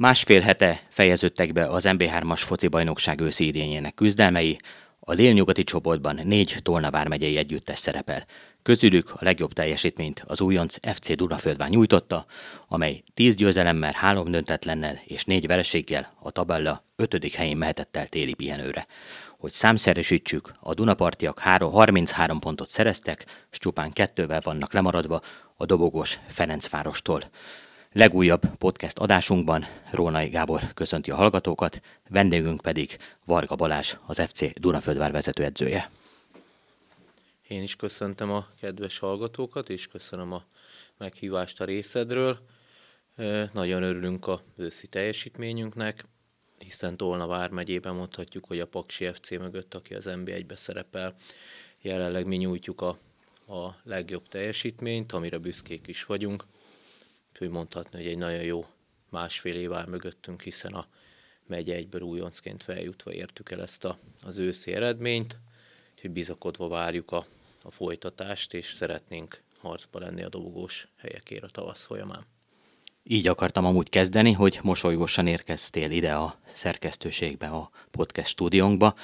Másfél hete fejeződtek be az MB3-as foci bajnokság őszi idényének küzdelmei, a délnyugati csoportban négy Tolna vármegyei együttes szerepel. Közülük a legjobb teljesítményt az újonc FC Dunaföldván nyújtotta, amely 10 győzelemmel, három döntetlennel és négy vereséggel a tabella ötödik helyén mehetett el téli pihenőre. Hogy számszeresítsük, a Dunapartiak 33 pontot szereztek, s csupán kettővel vannak lemaradva a dobogós Ferencvárostól. Legújabb podcast adásunkban Rónai Gábor köszönti a hallgatókat, vendégünk pedig Varga Balázs, az FC Dunaföldvár vezetőedzője. Én is köszöntöm a kedves hallgatókat, és köszönöm a meghívást a részedről. Nagyon örülünk a őszi teljesítményünknek, hiszen Tolna vármegyében mondhatjuk, hogy a Paksi FC mögött, aki az NB1-be szerepel, jelenleg mi nyújtjuk a, a legjobb teljesítményt, amire büszkék is vagyunk úgyhogy mondhatni, hogy egy nagyon jó másfél év áll mögöttünk, hiszen a megye egyből újoncként feljutva értük el ezt a, az őszi eredményt, úgyhogy bizakodva várjuk a, a folytatást, és szeretnénk harcba lenni a dobogós helyekért a tavasz folyamán. Így akartam amúgy kezdeni, hogy mosolygósan érkeztél ide a szerkesztőségbe, a podcast stúdiónkba.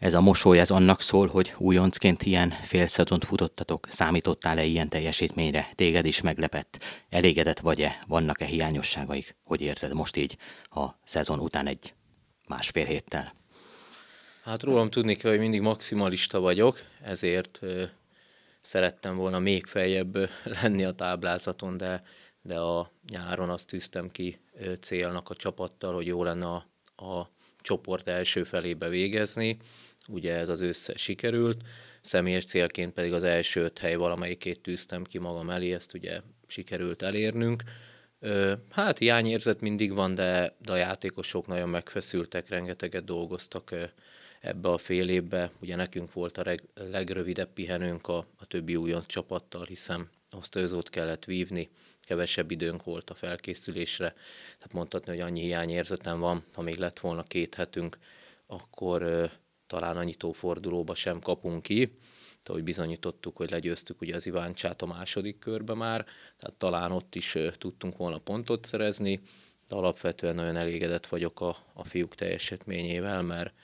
Ez a mosoly, ez annak szól, hogy újoncként ilyen félszezont futottatok, számítottál-e ilyen teljesítményre, téged is meglepett, elégedett vagy-e, vannak-e hiányosságaik, hogy érzed most így a szezon után egy másfél héttel? Hát rólam tudni kell, hogy mindig maximalista vagyok, ezért ö, szerettem volna még feljebb lenni a táblázaton, de, de a nyáron azt tűztem ki ö, célnak a csapattal, hogy jó lenne a, a csoport első felébe végezni, ugye ez az össze sikerült, személyes célként pedig az első öt hely valamelyikét tűztem ki magam elé, ezt ugye sikerült elérnünk. Hát hiányérzet mindig van, de, de a játékosok nagyon megfeszültek, rengeteget dolgoztak ebbe a fél évbe. Ugye nekünk volt a reg, legrövidebb pihenőnk a, a többi újonc csapattal, hiszen osztályozót kellett vívni, kevesebb időnk volt a felkészülésre. Tehát mondhatni, hogy annyi hiányérzetem van, ha még lett volna két hetünk, akkor talán a nyitófordulóba sem kapunk ki, ahogy bizonyítottuk, hogy legyőztük ugye az Iváncsát a második körbe már, tehát talán ott is tudtunk volna pontot szerezni, de alapvetően nagyon elégedett vagyok a, a fiúk teljesítményével, mert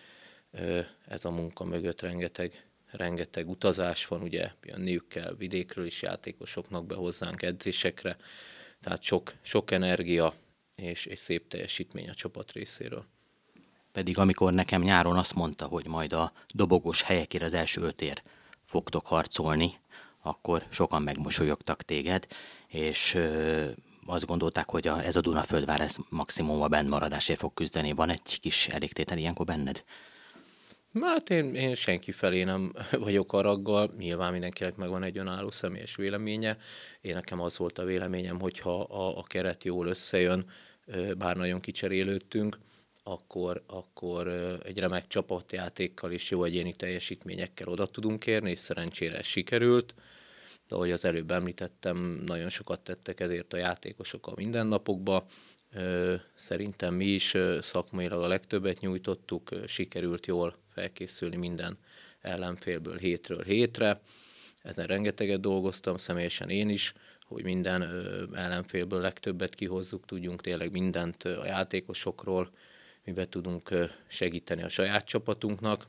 ez a munka mögött rengeteg, rengeteg utazás van, ugye jönniük kell vidékről is játékosoknak be hozzánk edzésekre, tehát sok, sok energia és, és szép teljesítmény a csapat részéről pedig amikor nekem nyáron azt mondta, hogy majd a dobogós helyekért az első ötér fogtok harcolni, akkor sokan megmosolyogtak téged, és ö, azt gondolták, hogy a, ez a Dunaföldvár ez maximum a bennmaradásért fog küzdeni. Van egy kis elégtétel ilyenkor benned? Hát én, én senki felé nem vagyok araggal, nyilván mindenkinek megvan egy önálló személyes véleménye. Én nekem az volt a véleményem, hogyha a, a keret jól összejön, bár nagyon kicserélődtünk, akkor, akkor egy remek csapatjátékkal és jó egyéni teljesítményekkel oda tudunk érni, és szerencsére ez sikerült. De ahogy az előbb említettem, nagyon sokat tettek ezért a játékosok a mindennapokba. Szerintem mi is szakmailag a legtöbbet nyújtottuk, sikerült jól felkészülni minden ellenfélből hétről hétre. Ezen rengeteget dolgoztam, személyesen én is, hogy minden ellenfélből legtöbbet kihozzuk, tudjunk tényleg mindent a játékosokról, miben tudunk segíteni a saját csapatunknak,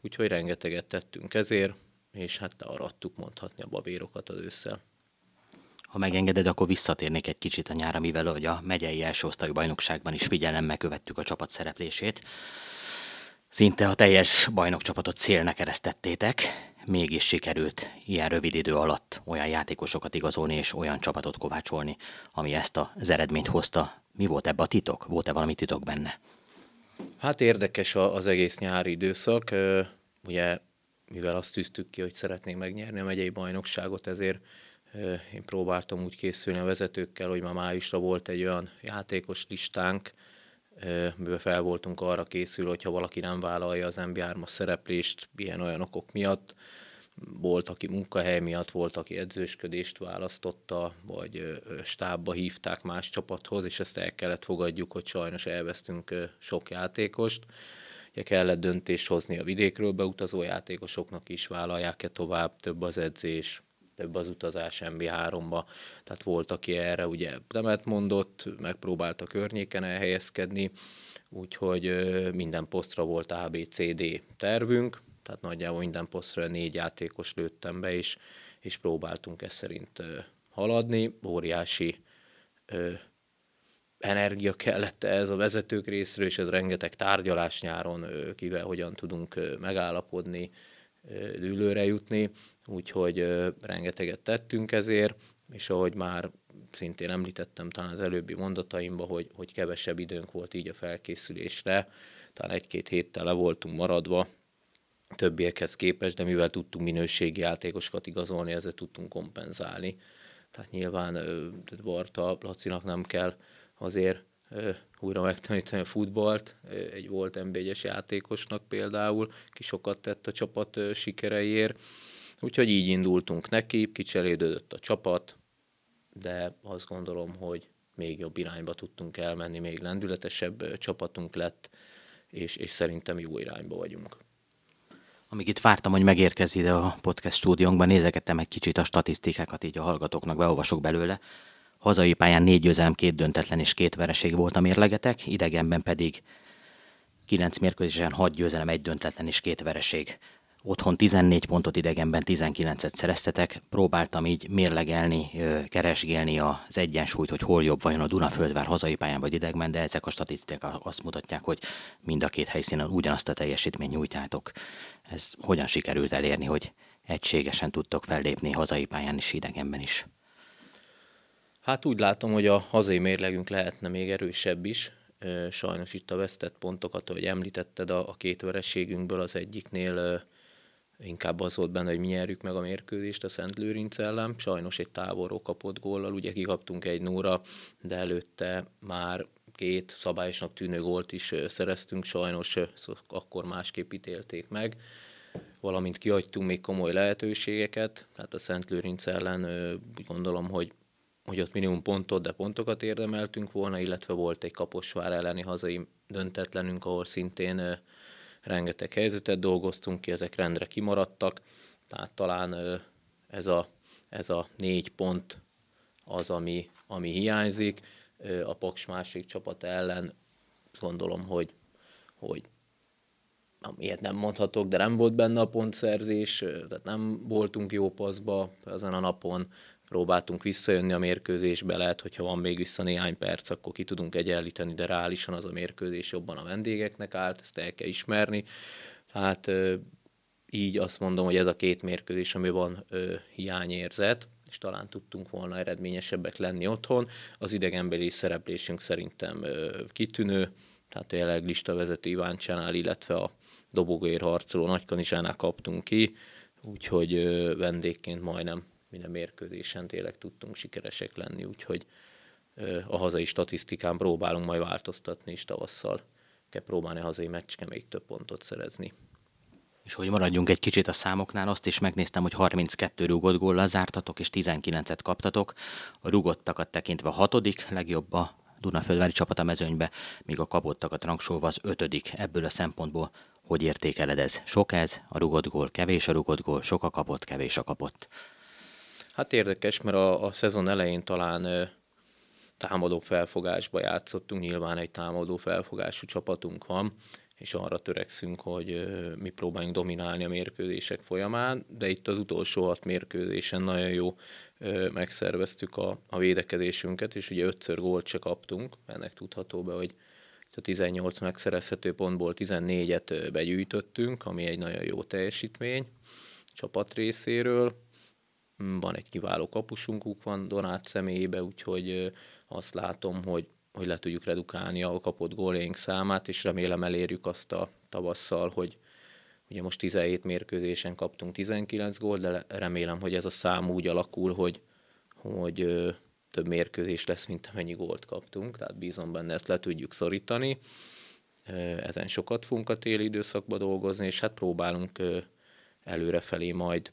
úgyhogy rengeteget tettünk ezért, és hát arattuk mondhatni a babérokat az ősszel. Ha megengeded, akkor visszatérnék egy kicsit a nyára, mivel hogy a megyei első osztályú bajnokságban is figyelemmel követtük a csapat szereplését. Szinte a teljes bajnokcsapatot célnek eresztettétek, mégis sikerült ilyen rövid idő alatt olyan játékosokat igazolni és olyan csapatot kovácsolni, ami ezt az eredményt hozta. Mi volt ebbe a titok? Volt-e valami titok benne? Hát érdekes az egész nyári időszak. Ugye, mivel azt tűztük ki, hogy szeretnénk megnyerni a megyei bajnokságot, ezért én próbáltam úgy készülni a vezetőkkel, hogy már májusra volt egy olyan játékos listánk, mivel fel voltunk arra készül, hogyha valaki nem vállalja az MB3-as szereplést ilyen olyan okok miatt, volt, aki munkahely miatt, volt, aki edzősködést választotta, vagy stábba hívták más csapathoz, és ezt el kellett fogadjuk, hogy sajnos elvesztünk sok játékost. Ugye kellett döntést hozni a vidékről beutazó játékosoknak is, vállalják-e tovább, több az edzés, több az utazás MB3-ba, tehát volt, aki erre ugye nemet mondott, megpróbálta környéken elhelyezkedni, úgyhogy minden posztra volt ABCD tervünk, tehát nagyjából minden posztra négy játékos lőttem be, és, és próbáltunk ezt szerint haladni. Óriási ö, energia kellett ez a vezetők részről, és ez rengeteg tárgyalás nyáron, ö, kivel hogyan tudunk ö, megállapodni, ö, dűlőre jutni, úgyhogy ö, rengeteget tettünk ezért, és ahogy már szintén említettem talán az előbbi mondataimban, hogy, hogy kevesebb időnk volt így a felkészülésre, talán egy-két héttel le voltunk maradva, többiekhez képest, de mivel tudtunk minőségi játékosokat igazolni, ezzel tudtunk kompenzálni. Tehát nyilván tehát Barta, Lacinak nem kell azért újra megtanítani a futballt, egy volt NB1-es játékosnak például, ki sokat tett a csapat sikereiért, úgyhogy így indultunk neki, kicserélődött a csapat, de azt gondolom, hogy még jobb irányba tudtunk elmenni, még lendületesebb csapatunk lett, és, és szerintem jó irányba vagyunk. Amíg itt vártam, hogy megérkezz ide a podcast stúdiónkban, nézegettem egy kicsit a statisztikákat, így a hallgatóknak beolvasok belőle. Hazai pályán négy győzelem, két döntetlen és két vereség volt a mérlegetek, idegenben pedig kilenc mérkőzésen hat győzelem, egy döntetlen és két vereség. Otthon 14 pontot, idegenben 19-et szereztetek. Próbáltam így mérlegelni, keresgélni az egyensúlyt, hogy hol jobb vajon a Dunaföldvár hazai pályán vagy idegben, de ezek a statisztikák azt mutatják, hogy mind a két helyszínen ugyanazt a teljesítményt nyújtátok. Ez hogyan sikerült elérni, hogy egységesen tudtok fellépni hazai pályán is, idegenben is? Hát úgy látom, hogy a hazai mérlegünk lehetne még erősebb is. Sajnos itt a vesztett pontokat, ahogy említetted, a két verességünkből az egyiknél inkább az volt benne, hogy mi nyerjük meg a mérkőzést a Szent Lőrinc ellen. Sajnos egy távolról kapott góllal, ugye kikaptunk egy nóra, de előtte már két szabályosnak tűnő gólt is szereztünk, sajnos akkor másképp ítélték meg, valamint kihagytunk még komoly lehetőségeket, tehát a Szent Lőrinc ellen úgy gondolom, hogy hogy ott minimum pontot, de pontokat érdemeltünk volna, illetve volt egy Kaposvár elleni hazai döntetlenünk, ahol szintén rengeteg helyzetet dolgoztunk ki, ezek rendre kimaradtak, tehát talán ez a, ez a négy pont az, ami, ami hiányzik. A Paks másik csapat ellen gondolom, hogy, hogy ilyet nem mondhatok, de nem volt benne a pontszerzés, tehát nem voltunk jó paszba ezen a napon, próbáltunk visszajönni a mérkőzésbe, lehet, hogyha van még vissza néhány perc, akkor ki tudunk egyenlíteni, de reálisan az a mérkőzés jobban a vendégeknek állt, ezt el kell ismerni. Tehát így azt mondom, hogy ez a két mérkőzés, ami van hiányérzet, és talán tudtunk volna eredményesebbek lenni otthon. Az idegenbeli szereplésünk szerintem kitűnő, tehát jelenleg listavezető Iváncsánál, illetve a dobogóért harcoló Nagykanizsánál kaptunk ki, úgyhogy vendégként majdnem minden mérkőzésen tényleg tudtunk sikeresek lenni, úgyhogy a hazai statisztikán próbálunk majd változtatni, és tavasszal kell próbálni a hazai meccske még több pontot szerezni. És hogy maradjunk egy kicsit a számoknál, azt is megnéztem, hogy 32 rúgott góllal zártatok, és 19-et kaptatok. A rúgottakat tekintve a hatodik legjobb a Dunaföldvári csapat a mezőnybe, míg a kapottakat rangsolva az ötödik. Ebből a szempontból hogy értékeled ez? Sok ez, a rugott gól, kevés a rugott gól, sok a kapott, kevés a kapott. Hát érdekes, mert a, a szezon elején talán ö, támadó felfogásba játszottunk, nyilván egy támadó felfogású csapatunk van, és arra törekszünk, hogy ö, mi próbáljunk dominálni a mérkőzések folyamán, de itt az utolsó hat mérkőzésen nagyon jó ö, megszerveztük a, a védekezésünket, és ugye ötször gólt se kaptunk, ennek tudható be, hogy a 18 megszerezhető pontból 14-et begyűjtöttünk, ami egy nagyon jó teljesítmény csapat részéről van egy kiváló kapusunk, van Donát személyébe, úgyhogy azt látom, hogy, hogy le tudjuk redukálni a kapott góljaink számát, és remélem elérjük azt a tavasszal, hogy ugye most 17 mérkőzésen kaptunk 19 gól, de remélem, hogy ez a szám úgy alakul, hogy, hogy több mérkőzés lesz, mint amennyi gólt kaptunk, tehát bízom benne, ezt le tudjuk szorítani. Ezen sokat fogunk a téli időszakban dolgozni, és hát próbálunk előrefelé majd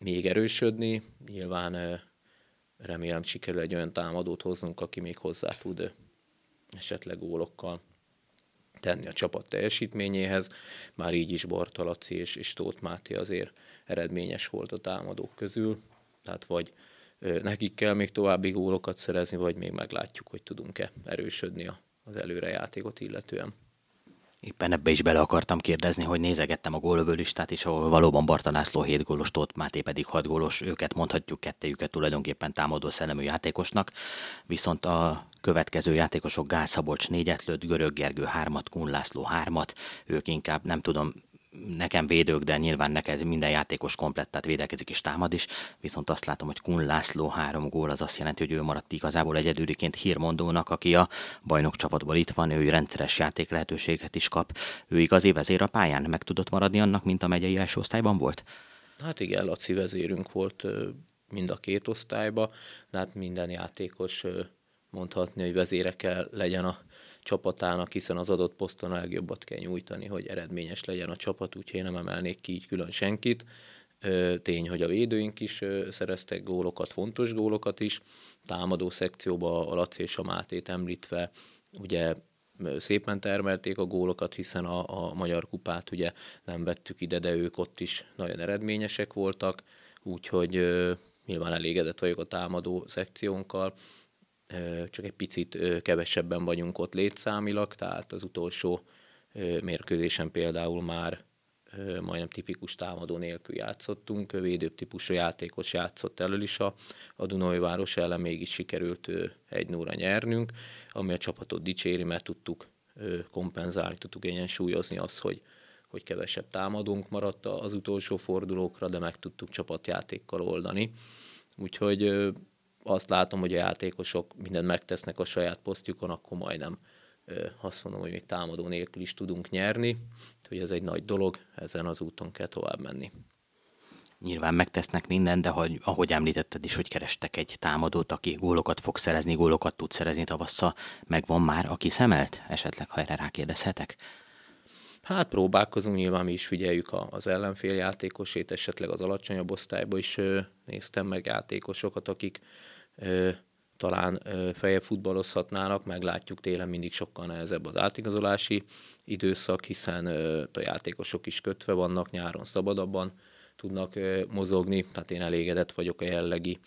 még erősödni. Nyilván remélem sikerül egy olyan támadót hoznunk, aki még hozzá tud esetleg gólokkal tenni a csapat teljesítményéhez. Már így is Bartalaci és, és Tóth Máté azért eredményes volt a támadók közül. tehát vagy nekik kell még további gólokat szerezni, vagy még meglátjuk, hogy tudunk-e erősödni az előrejátékot illetően. Éppen ebbe is bele akartam kérdezni, hogy nézegettem a gólövő listát, és ahol valóban Barta László 7 gólos, Tóth Máté pedig 6 gólos, őket mondhatjuk kettejüket tulajdonképpen támadó szellemű játékosnak, viszont a következő játékosok Gál Szabolcs négyet lőtt, Görög Gergő hármat, Kun László hármat, ők inkább nem tudom, nekem védők, de nyilván neked minden játékos komplettát védekezik és támad is, viszont azt látom, hogy Kun László három gól, az azt jelenti, hogy ő maradt igazából egyedüliként hírmondónak, aki a bajnok csapatból itt van, ő rendszeres játék lehetőséget is kap. Ő igazi vezér a pályán, meg tudott maradni annak, mint a megyei első osztályban volt? Hát igen, Laci vezérünk volt mind a két osztályba, de hát minden játékos mondhatni, hogy vezére kell legyen a csapatának, hiszen az adott poszton a legjobbat kell nyújtani, hogy eredményes legyen a csapat, úgyhogy én nem emelnék ki így külön senkit. Tény, hogy a védőink is szereztek gólokat, fontos gólokat is. Támadó szekcióba a Laci és a Mátét említve, ugye szépen termelték a gólokat, hiszen a, a Magyar Kupát ugye nem vettük ide, de ők ott is nagyon eredményesek voltak, úgyhogy nyilván elégedett vagyok a támadó szekciónkkal csak egy picit kevesebben vagyunk ott létszámilag, tehát az utolsó mérkőzésen például már majdnem tipikus támadó nélkül játszottunk, védőbb típusú játékos játszott elől is a, a Dunai város ellen, mégis sikerült egy nóra nyernünk, ami a csapatot dicséri, mert tudtuk kompenzálni, tudtuk egyensúlyozni azt, hogy, hogy kevesebb támadónk maradt az utolsó fordulókra, de meg tudtuk csapatjátékkal oldani. Úgyhogy azt látom, hogy a játékosok mindent megtesznek a saját posztjukon, akkor majdnem azt mondom, hogy még támadó nélkül is tudunk nyerni, hogy ez egy nagy dolog, ezen az úton kell tovább menni. Nyilván megtesznek mindent, de hogy, ahogy említetted is, hogy kerestek egy támadót, aki gólokat fog szerezni, gólokat tud szerezni tavasszal, megvan már, aki szemelt? Esetleg, ha erre rákérdezhetek? Hát próbálkozunk, nyilván mi is figyeljük az ellenfél játékosét, esetleg az alacsonyabb osztályba is néztem meg játékosokat, akik talán feljebb futballozhatnának, meglátjuk télen mindig sokkal nehezebb az átigazolási időszak, hiszen a játékosok is kötve vannak, nyáron szabadabban tudnak mozogni, tehát én elégedett vagyok a jellegi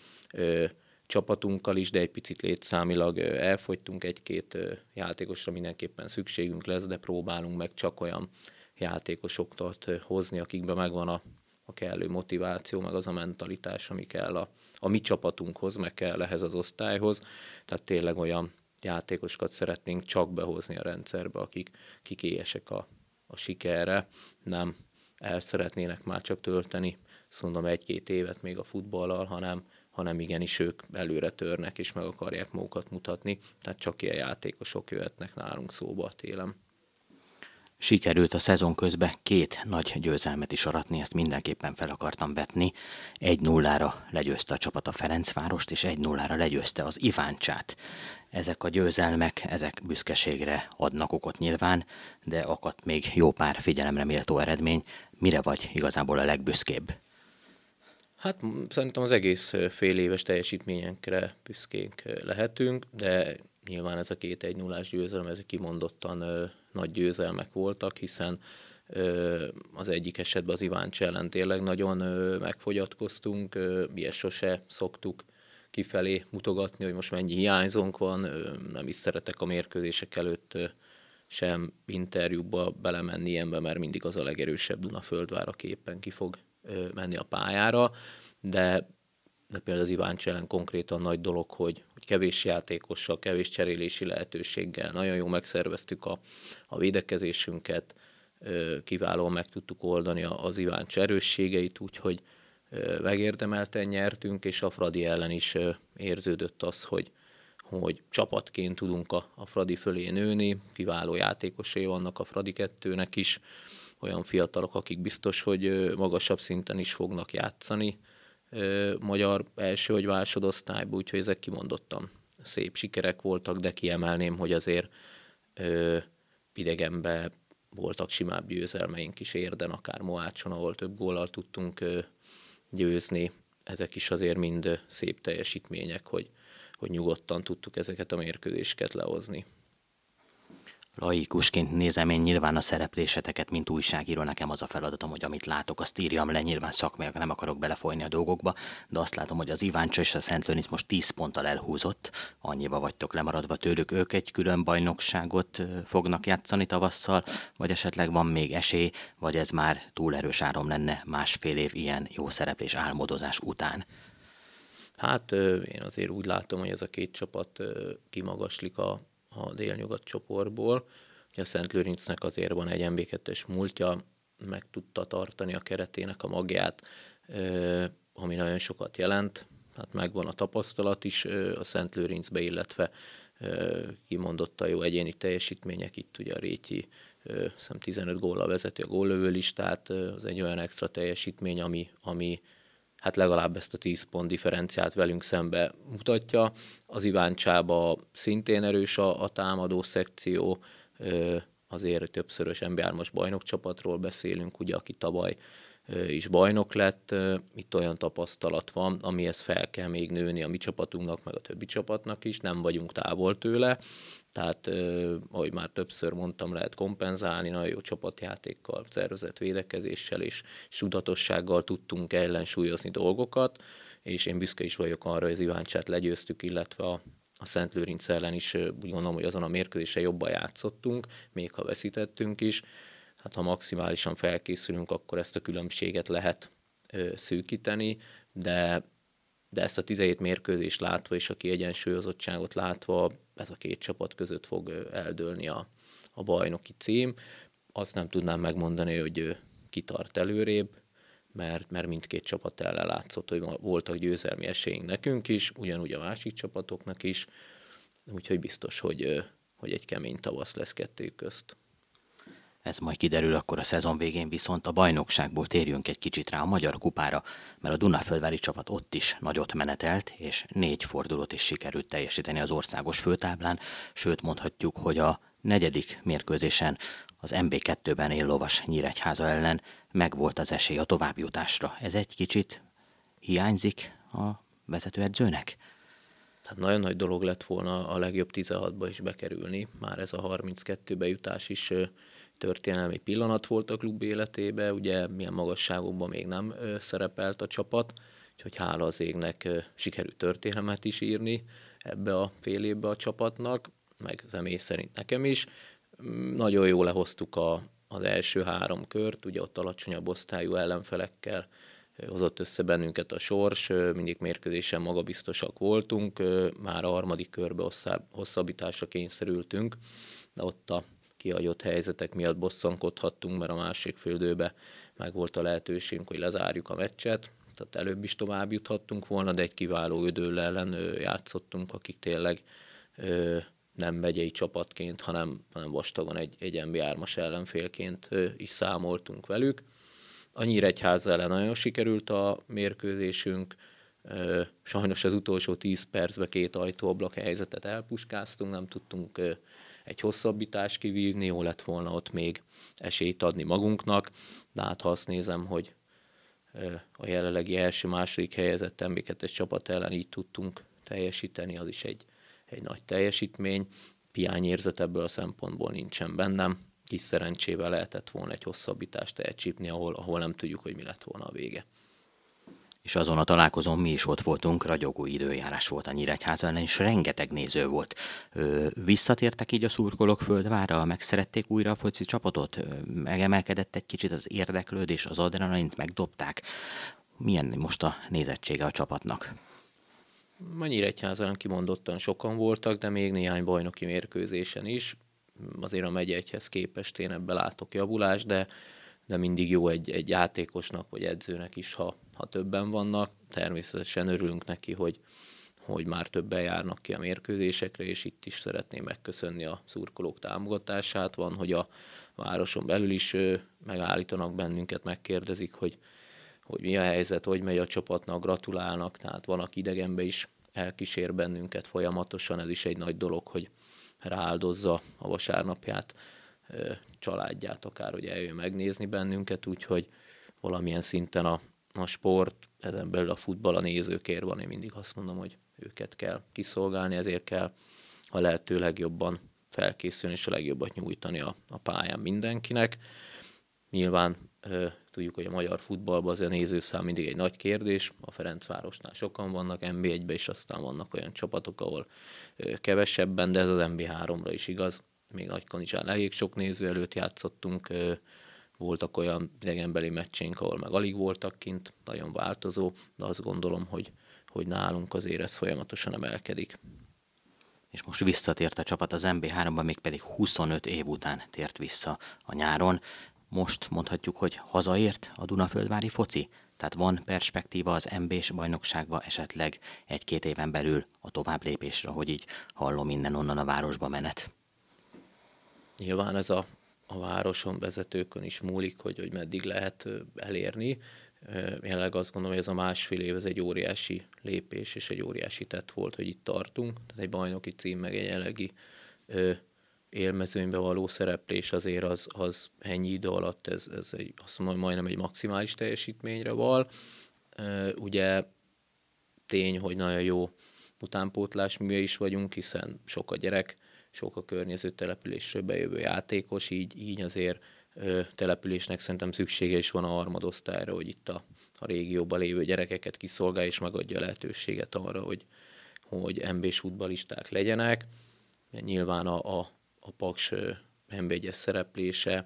csapatunkkal is, de egy picit létszámilag elfogytunk egy-két játékosra, mindenképpen szükségünk lesz, de próbálunk meg csak olyan játékosokat hozni, akikben megvan a, a kellő motiváció, meg az a mentalitás, ami kell a, a mi csapatunkhoz, meg kell ehhez az osztályhoz. Tehát tényleg olyan játékosokat szeretnénk csak behozni a rendszerbe, akik, éhesek a, a sikerre, nem el szeretnének már csak tölteni, szóval egy-két évet még a futballal, hanem, hanem igenis ők előre törnek és meg akarják magukat mutatni, tehát csak ilyen játékosok jöhetnek nálunk szóba a télen. Sikerült a szezon közben két nagy győzelmet is aratni, ezt mindenképpen fel akartam vetni. Egy nullára legyőzte a csapat a Ferencvárost, és egy nullára legyőzte az Iváncsát. Ezek a győzelmek, ezek büszkeségre adnak okot nyilván, de akadt még jó pár figyelemre méltó eredmény. Mire vagy igazából a legbüszkébb? Hát szerintem az egész fél éves teljesítményekre büszkénk lehetünk, de nyilván ez a két egy nullás győzelem, ezek kimondottan nagy győzelmek voltak, hiszen az egyik esetben az Iváncs ellen tényleg nagyon megfogyatkoztunk, ö, ilyet sose szoktuk kifelé mutogatni, hogy most mennyi hiányzónk van, nem is szeretek a mérkőzések előtt sem interjúba belemenni ilyenbe, mert mindig az a legerősebb Dunaföldvár, aki éppen ki fog menni a pályára, de, de például az Iván ellen konkrétan nagy dolog, hogy, hogy kevés játékossal, kevés cserélési lehetőséggel nagyon jó megszerveztük a, a védekezésünket, kiválóan meg tudtuk oldani az Iván erősségeit, úgyhogy megérdemelten nyertünk, és a Fradi ellen is érződött az, hogy, hogy csapatként tudunk a, a Fradi fölé nőni, kiváló játékosai vannak a Fradi kettőnek is, olyan fiatalok, akik biztos, hogy magasabb szinten is fognak játszani magyar első vagy másodosztályban, úgyhogy ezek kimondottan szép sikerek voltak, de kiemelném, hogy azért idegenbe voltak simább győzelmeink is érden, akár Moácson, ahol több góllal tudtunk győzni. Ezek is azért mind szép teljesítmények, hogy, hogy nyugodtan tudtuk ezeket a mérkőzéseket lehozni. Laikusként nézem én nyilván a szerepléseteket, mint újságíró, nekem az a feladatom, hogy amit látok, azt írjam le, nyilván szakmaiak nem akarok belefolyni a dolgokba, de azt látom, hogy az Iváncsa és a Szent Lőrinc most 10 ponttal elhúzott, annyiba vagytok lemaradva tőlük, ők egy külön bajnokságot fognak játszani tavasszal, vagy esetleg van még esély, vagy ez már túl erős árom lenne másfél év ilyen jó szereplés álmodozás után. Hát én azért úgy látom, hogy ez a két csapat kimagaslik a, a délnyugat csoportból. A Szent Lőrincnek azért van egy MB2-es múltja, meg tudta tartani a keretének a magját, ami nagyon sokat jelent. Hát megvan a tapasztalat is a Szent Lőrincbe, illetve kimondotta jó egyéni teljesítmények, itt ugye a Rétyi hiszem 15 góllal vezeti a góllövő listát, az egy olyan extra teljesítmény, ami, ami hát legalább ezt a 10 pont differenciát velünk szembe mutatja. Az Iváncsába szintén erős a, a támadó szekció, azért többszörös NBA-os bajnokcsapatról beszélünk, ugye, aki tavaly is bajnok lett, itt olyan tapasztalat van, amihez fel kell még nőni a mi csapatunknak, meg a többi csapatnak is, nem vagyunk távol tőle, tehát ahogy már többször mondtam, lehet kompenzálni, nagyon jó csapatjátékkal, szervezett védekezéssel és, és tudatossággal tudtunk ellensúlyozni dolgokat, és én büszke is vagyok arra, hogy az Iváncsát legyőztük, illetve a, a Szent Lőrinc ellen is úgy gondolom, hogy azon a mérkőzésen jobban játszottunk, még ha veszítettünk is. Hát ha maximálisan felkészülünk, akkor ezt a különbséget lehet ö, szűkíteni, de de ezt a 17 mérkőzést látva és a kiegyensúlyozottságot látva ez a két csapat között fog eldőlni a, a bajnoki cím. Azt nem tudnám megmondani, hogy kitart előrébb, mert, mert mindkét csapat ellen látszott, hogy voltak győzelmi esélyünk nekünk is, ugyanúgy a másik csapatoknak is, úgyhogy biztos, hogy, hogy egy kemény tavasz lesz kettőjük közt. Ez majd kiderül akkor a szezon végén, viszont a bajnokságból térjünk egy kicsit rá a Magyar Kupára, mert a Dunaföldvári csapat ott is nagyot menetelt, és négy fordulót is sikerült teljesíteni az országos főtáblán, sőt mondhatjuk, hogy a negyedik mérkőzésen az MB2-ben él lovas Nyíregyháza ellen megvolt az esély a továbbjutásra. Ez egy kicsit hiányzik a vezetőedzőnek? Tehát nagyon nagy dolog lett volna a legjobb 16-ba is bekerülni, már ez a 32 bejutás is történelmi pillanat volt a klub életébe, ugye milyen magasságokban még nem szerepelt a csapat, úgyhogy hála az égnek sikerült történelmet is írni ebbe a fél évbe a csapatnak, meg személy szerint nekem is. Mm, nagyon jól lehoztuk a, az első három kört, ugye ott alacsonyabb osztályú ellenfelekkel hozott össze bennünket a sors, mindig mérkőzésen magabiztosak voltunk, már a harmadik körbe hosszabbításra kényszerültünk, de ott a kihagyott helyzetek miatt bosszankodhattunk, mert a másik földőbe meg volt a lehetőségünk, hogy lezárjuk a meccset, tehát előbb is tovább juthattunk volna, de egy kiváló ödől ellen játszottunk, akik tényleg nem megyei csapatként, hanem, hanem vastagon egy, egy MB3-as ellenfélként is számoltunk velük. A Nyíregyház ellen nagyon sikerült a mérkőzésünk, sajnos az utolsó 10 percben két ajtóablak helyzetet elpuskáztunk, nem tudtunk egy hosszabbítást kivívni, jó lett volna ott még esélyt adni magunknak, de hát ha azt nézem, hogy a jelenlegi első-második helyezett mb csapat ellen így tudtunk teljesíteni, az is egy, egy nagy teljesítmény. Piányérzet ebből a szempontból nincsen bennem. Kis szerencsével lehetett volna egy hosszabbítást elcsípni, ahol, ahol nem tudjuk, hogy mi lett volna a vége és azon a találkozón mi is ott voltunk, ragyogó időjárás volt a Nyíregyháza ellen, és rengeteg néző volt. Ö, visszatértek így a szurkolók földvára, megszerették újra a foci csapatot, megemelkedett egy kicsit az érdeklődés, az adrenalint megdobták. Milyen most a nézettsége a csapatnak? A Nyíregyházan kimondottan sokan voltak, de még néhány bajnoki mérkőzésen is. Azért a megyegyhez képest én ebbe látok javulást, de de mindig jó egy, egy játékosnak vagy edzőnek is, ha, ha többen vannak. Természetesen örülünk neki, hogy, hogy már többen járnak ki a mérkőzésekre, és itt is szeretném megköszönni a szurkolók támogatását. Van, hogy a városon belül is megállítanak bennünket, megkérdezik, hogy, hogy mi a helyzet, hogy megy a csapatnak, gratulálnak, tehát van, aki idegenbe is elkísér bennünket folyamatosan, ez is egy nagy dolog, hogy rááldozza a vasárnapját családját, akár hogy eljön megnézni bennünket, úgyhogy valamilyen szinten a, a sport, ezen belül a futball a nézőkért van, én mindig azt mondom, hogy őket kell kiszolgálni, ezért kell a lehető legjobban felkészülni és a legjobbat nyújtani a, a pályán mindenkinek. Nyilván tudjuk, hogy a magyar futballban az a nézőszám mindig egy nagy kérdés. A Ferencvárosnál sokan vannak, MB1-ben is aztán vannak olyan csapatok, ahol kevesebben, de ez az MB3-ra is igaz. Még Nagykanizsán elég sok néző előtt játszottunk, voltak olyan idegenbeli meccsénk, ahol meg alig voltak kint, nagyon változó, de azt gondolom, hogy, hogy nálunk azért ez folyamatosan emelkedik. És most visszatért a csapat az MB3-ba, még pedig 25 év után tért vissza a nyáron. Most mondhatjuk, hogy hazaért a Dunaföldvári foci? Tehát van perspektíva az MB-s bajnokságba esetleg egy-két éven belül a tovább lépésre, hogy így hallom minden onnan a városba menet? Nyilván ez a a városon vezetőkön is múlik, hogy, hogy meddig lehet elérni. Jelenleg azt gondolom, hogy ez a másfél év ez egy óriási lépés és egy óriási tett volt, hogy itt tartunk. Tehát egy bajnoki cím, meg egy jelenlegi élmezőnybe való szereplés azért az, az ennyi idő alatt, ez, ez egy, azt mondom, majdnem egy maximális teljesítményre val. Ugye tény, hogy nagyon jó utánpótlás mi is vagyunk, hiszen sok a gyerek, sok a környező településről bejövő játékos, így, így azért ö, településnek szerintem szüksége is van a harmadosztályra, hogy itt a, a régióban lévő gyerekeket kiszolgál és megadja lehetőséget arra, hogy, hogy MB-s futbalisták legyenek. Nyilván a, a, a Paks MB1-es szereplése,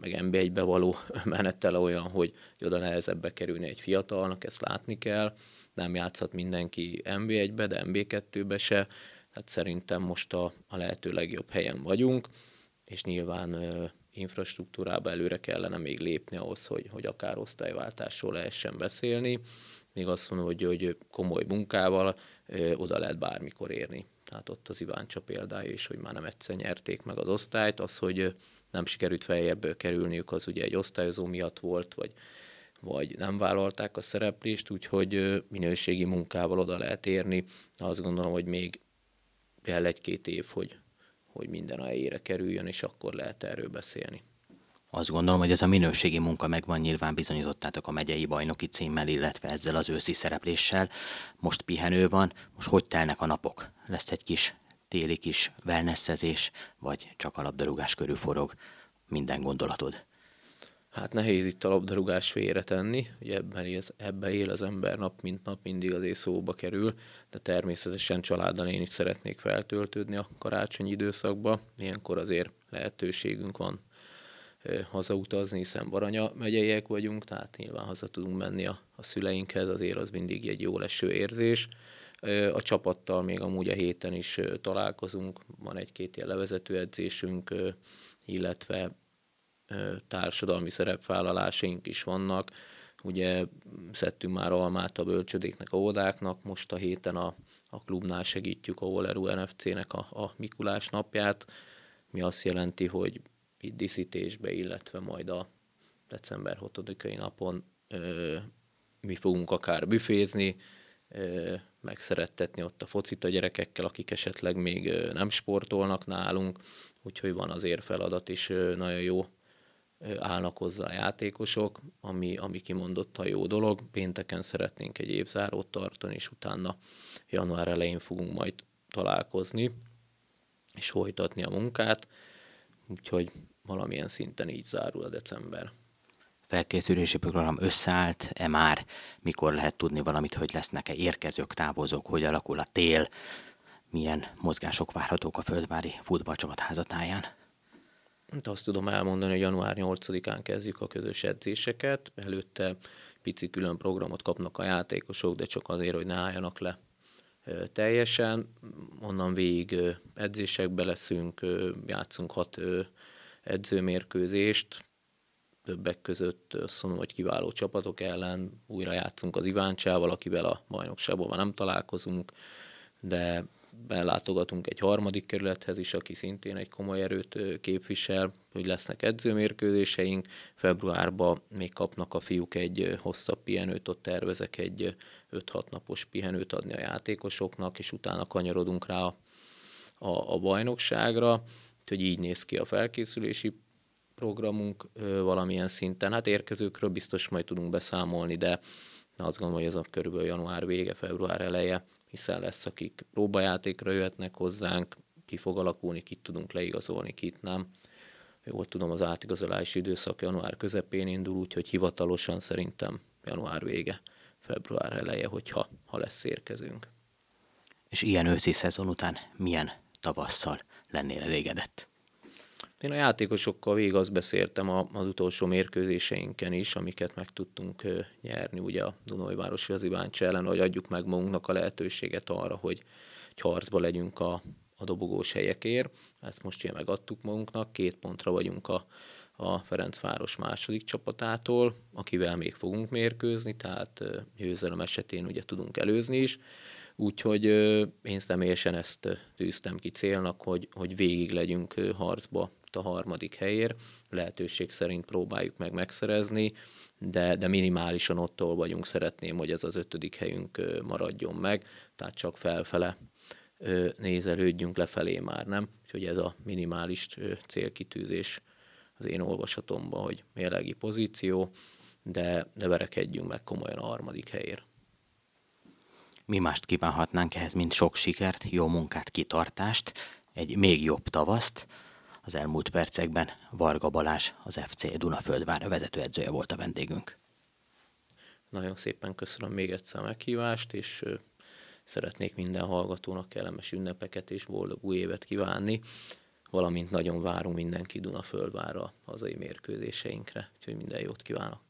meg MB1-be való menetele olyan, hogy oda nehezebbe kerülni egy fiatalnak, ezt látni kell. Nem játszhat mindenki MB1-be, de MB2-be se. Hát szerintem most a, a lehető legjobb helyen vagyunk, és nyilván ö, infrastruktúrába előre kellene még lépni ahhoz, hogy, hogy akár osztályváltásról lehessen beszélni. Még azt mondom, hogy, hogy komoly munkával ö, oda lehet bármikor érni. Tehát ott az Iváncsa példája is, hogy már nem egyszer nyerték meg az osztályt, az, hogy nem sikerült feljebb kerülniük, az ugye egy osztályozó miatt volt, vagy, vagy nem vállalták a szereplést, úgyhogy minőségi munkával oda lehet érni. Azt gondolom, hogy még kell egy-két év, hogy, hogy minden a helyére kerüljön, és akkor lehet erről beszélni. Azt gondolom, hogy ez a minőségi munka megvan, nyilván bizonyítottátok a megyei bajnoki címmel, illetve ezzel az őszi szerepléssel. Most pihenő van, most hogy telnek a napok? Lesz egy kis téli kis wellnessezés, vagy csak a labdarúgás körül forog minden gondolatod? Hát nehéz itt a labdarúgás félretenni, ugye ebben él, ebben él az ember nap mint nap, mindig azért szóba kerül, de természetesen családdal én is szeretnék feltöltődni a karácsonyi időszakba. Ilyenkor azért lehetőségünk van hazautazni, hiszen Baranya megyeiek vagyunk, tehát nyilván haza tudunk menni a, a szüleinkhez, azért az mindig egy jó leső érzés. A csapattal még amúgy a héten is találkozunk, van egy-két ilyen levezető edzésünk, illetve társadalmi szerepvállalásaink is vannak. Ugye szedtünk már almát a bölcsödéknek, a ódáknak, most a héten a, a klubnál segítjük a Oleru NFC-nek a, a Mikulás napját, mi azt jelenti, hogy itt díszítésbe, illetve majd a december 6-ai napon ö, mi fogunk akár büfézni, ö, megszerettetni ott a focit a gyerekekkel, akik esetleg még nem sportolnak nálunk, úgyhogy van azért feladat is nagyon jó állnak hozzá a játékosok, ami, ami kimondottan jó dolog. Pénteken szeretnénk egy évzárót tartani, és utána január elején fogunk majd találkozni, és folytatni a munkát, úgyhogy valamilyen szinten így zárul a december. Felkészülési program összeállt-e már? Mikor lehet tudni valamit, hogy lesznek-e érkezők, távozók, hogy alakul a tél? Milyen mozgások várhatók a Földvári futballcsapat házatáján? De azt tudom elmondani, hogy január 8-án kezdjük a közös edzéseket, előtte pici külön programot kapnak a játékosok, de csak azért, hogy ne álljanak le teljesen. Onnan végig edzésekbe leszünk, játszunk hat edzőmérkőzést, többek között azt mondom, hogy kiváló csapatok ellen újra játszunk az Iváncsával, akivel a bajnokságban nem találkozunk, de belátogatunk egy harmadik kerülethez is, aki szintén egy komoly erőt képvisel, hogy lesznek edzőmérkőzéseink. Februárban még kapnak a fiúk egy hosszabb pihenőt, ott tervezek egy 5-6 napos pihenőt adni a játékosoknak, és utána kanyarodunk rá a, a, a bajnokságra. Úgyhogy így néz ki a felkészülési programunk valamilyen szinten. Hát érkezőkről biztos majd tudunk beszámolni, de azt gondolom, hogy ez a körülbelül január vége, február eleje hiszen lesz, akik próbajátékra jöhetnek hozzánk, ki fog alakulni, kit tudunk leigazolni, kit nem. Jól tudom, az átigazolási időszak január közepén indul, úgyhogy hivatalosan szerintem január vége, február eleje, hogyha ha lesz érkezünk. És ilyen őszi szezon után milyen tavasszal lennél elégedett? Én a játékosokkal végig azt beszéltem az utolsó mérkőzéseinken is, amiket meg tudtunk nyerni, ugye a Dunajvárosi az Iváncsi ellen, hogy adjuk meg magunknak a lehetőséget arra, hogy, hogy harcba legyünk a, a dobogós helyekért. Ezt most ugye megadtuk magunknak, két pontra vagyunk a, a Ferencváros második csapatától, akivel még fogunk mérkőzni, tehát győzelem esetén ugye tudunk előzni is. Úgyhogy én személyesen ezt tűztem ki célnak, hogy, hogy végig legyünk harcba a harmadik helyért. Lehetőség szerint próbáljuk meg megszerezni, de, de minimálisan ottól vagyunk, szeretném, hogy ez az ötödik helyünk maradjon meg, tehát csak felfele nézelődjünk lefelé már nem. Úgyhogy ez a minimális célkitűzés az én olvasatomban, hogy mérlegi pozíció, de, de verekedjünk meg komolyan a harmadik helyért. Mi mást kívánhatnánk ehhez, mint sok sikert, jó munkát, kitartást, egy még jobb tavaszt. Az elmúlt percekben Varga Balázs, az FC Dunaföldvár vezetőedzője volt a vendégünk. Nagyon szépen köszönöm még egyszer a meghívást, és szeretnék minden hallgatónak kellemes ünnepeket és boldog új évet kívánni, valamint nagyon várunk mindenki Dunaföldvára hazai mérkőzéseinkre, úgyhogy minden jót kívánok!